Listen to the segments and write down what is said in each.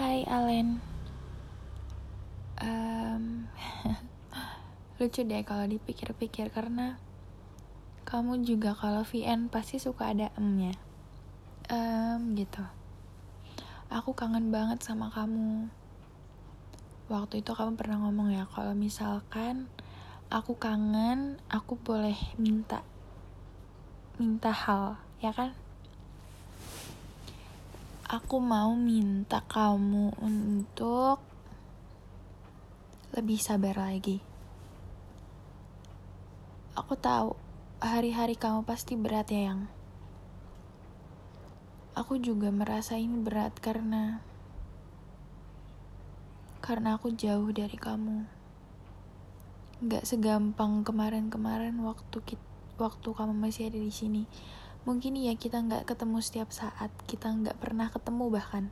Hai Alen. Um, Lucu deh kalau dipikir-pikir karena Kamu juga kalau VN pasti suka ada emnya. Um, Gitu. Aku kangen banget sama kamu. Waktu itu kamu pernah ngomong ya Kalau misalkan aku kangen Aku boleh minta Minta hal Ya kan? Aku mau minta kamu untuk lebih sabar lagi. Aku tahu hari-hari kamu pasti berat ya, Yang. Aku juga merasa ini berat karena karena aku jauh dari kamu. Gak segampang kemarin-kemarin waktu kita, waktu kamu masih ada di sini mungkin ya kita nggak ketemu setiap saat. Kita nggak pernah ketemu bahkan.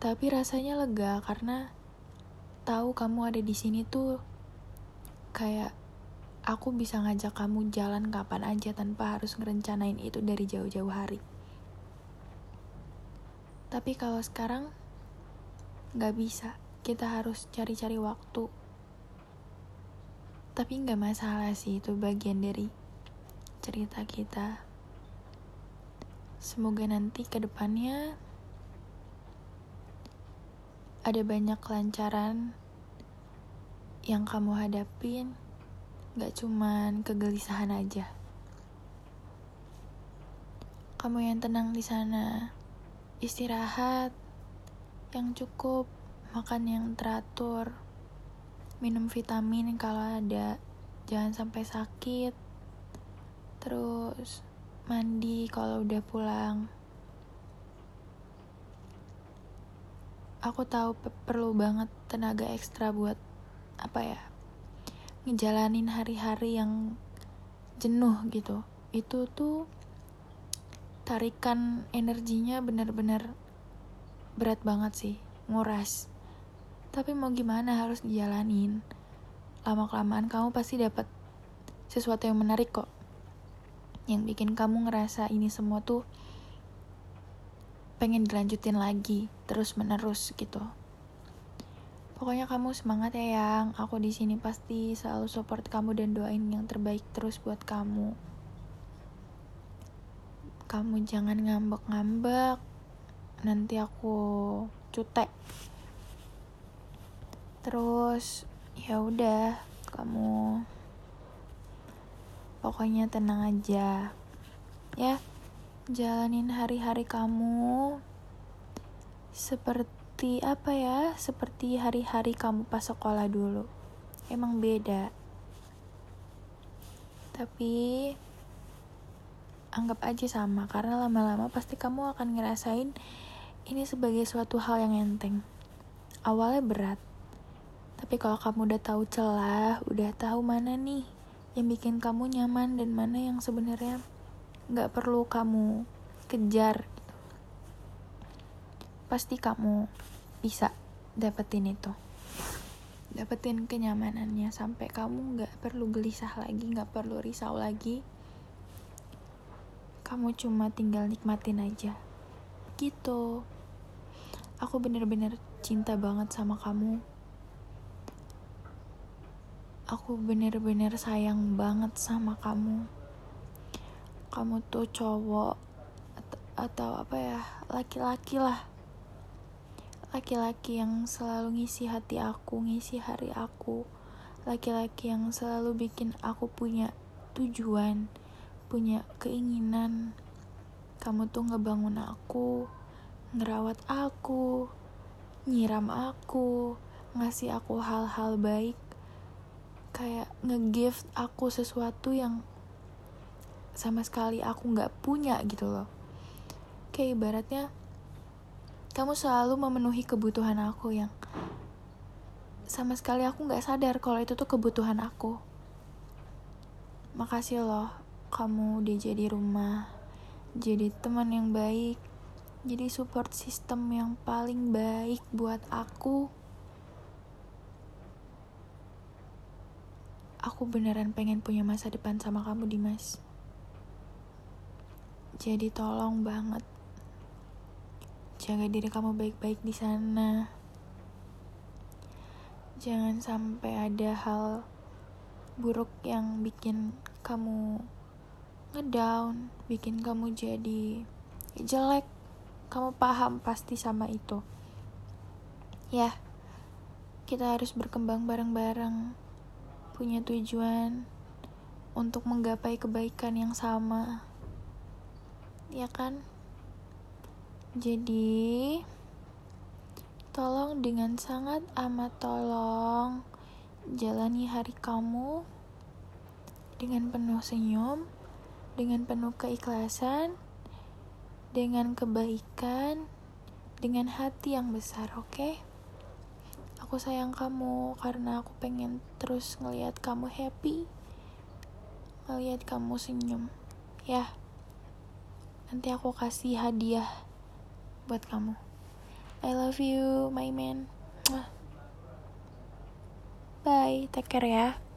Tapi rasanya lega karena tahu kamu ada di sini tuh kayak aku bisa ngajak kamu jalan kapan aja tanpa harus ngerencanain itu dari jauh-jauh hari. Tapi kalau sekarang nggak bisa. Kita harus cari-cari waktu. Tapi nggak masalah sih itu bagian dari cerita kita. Semoga nanti ke depannya ada banyak kelancaran yang kamu hadapin, gak cuman kegelisahan aja. Kamu yang tenang di sana, istirahat yang cukup, makan yang teratur, minum vitamin kalau ada, jangan sampai sakit terus mandi kalau udah pulang. Aku tahu perlu banget tenaga ekstra buat apa ya? ngejalanin hari-hari yang jenuh gitu. Itu tuh tarikan energinya bener-bener berat banget sih, nguras. Tapi mau gimana harus dijalanin. Lama-kelamaan kamu pasti dapat sesuatu yang menarik kok yang bikin kamu ngerasa ini semua tuh pengen dilanjutin lagi terus menerus gitu. Pokoknya kamu semangat ya yang. Aku di sini pasti selalu support kamu dan doain yang terbaik terus buat kamu. Kamu jangan ngambek-ngambek. Nanti aku cutek. Terus ya udah kamu Pokoknya tenang aja. Ya, jalanin hari-hari kamu seperti apa ya? Seperti hari-hari kamu pas sekolah dulu. Emang beda. Tapi anggap aja sama karena lama-lama pasti kamu akan ngerasain ini sebagai suatu hal yang enteng. Awalnya berat. Tapi kalau kamu udah tahu celah, udah tahu mana nih yang bikin kamu nyaman dan mana yang sebenarnya nggak perlu kamu kejar gitu. pasti kamu bisa dapetin itu. Dapetin kenyamanannya sampai kamu nggak perlu gelisah lagi nggak perlu risau lagi. Kamu cuma tinggal nikmatin aja. Gitu. Aku bener-bener cinta banget sama kamu aku bener-bener sayang banget sama kamu. Kamu tuh cowok atau, apa ya laki-laki lah. Laki-laki yang selalu ngisi hati aku ngisi hari aku. Laki-laki yang selalu bikin aku punya tujuan punya keinginan. Kamu tuh ngebangun aku ngerawat aku nyiram aku ngasih aku hal-hal baik kayak ngegift aku sesuatu yang sama sekali aku nggak punya gitu loh. Kayak ibaratnya kamu selalu memenuhi kebutuhan aku yang sama sekali aku nggak sadar kalau itu tuh kebutuhan aku. Makasih loh kamu udah jadi rumah jadi teman yang baik jadi support system yang paling baik buat aku Aku beneran pengen punya masa depan sama kamu, Dimas. Jadi tolong banget. jaga diri kamu baik-baik di sana jangan sampai ada hal buruk yang bikin kamu ngedown bikin kamu jadi jelek kamu paham pasti sama itu ya kita harus berkembang bareng-bareng punya tujuan untuk menggapai kebaikan yang sama ya kan jadi tolong dengan sangat amat tolong jalani hari kamu dengan penuh senyum dengan penuh keikhlasan dengan kebaikan dengan hati yang besar oke okay? Aku sayang kamu karena aku pengen terus ngelihat kamu happy ngelihat kamu senyum. Ya nanti aku kasih hadiah buat kamu. I love you my man. Bye take care ya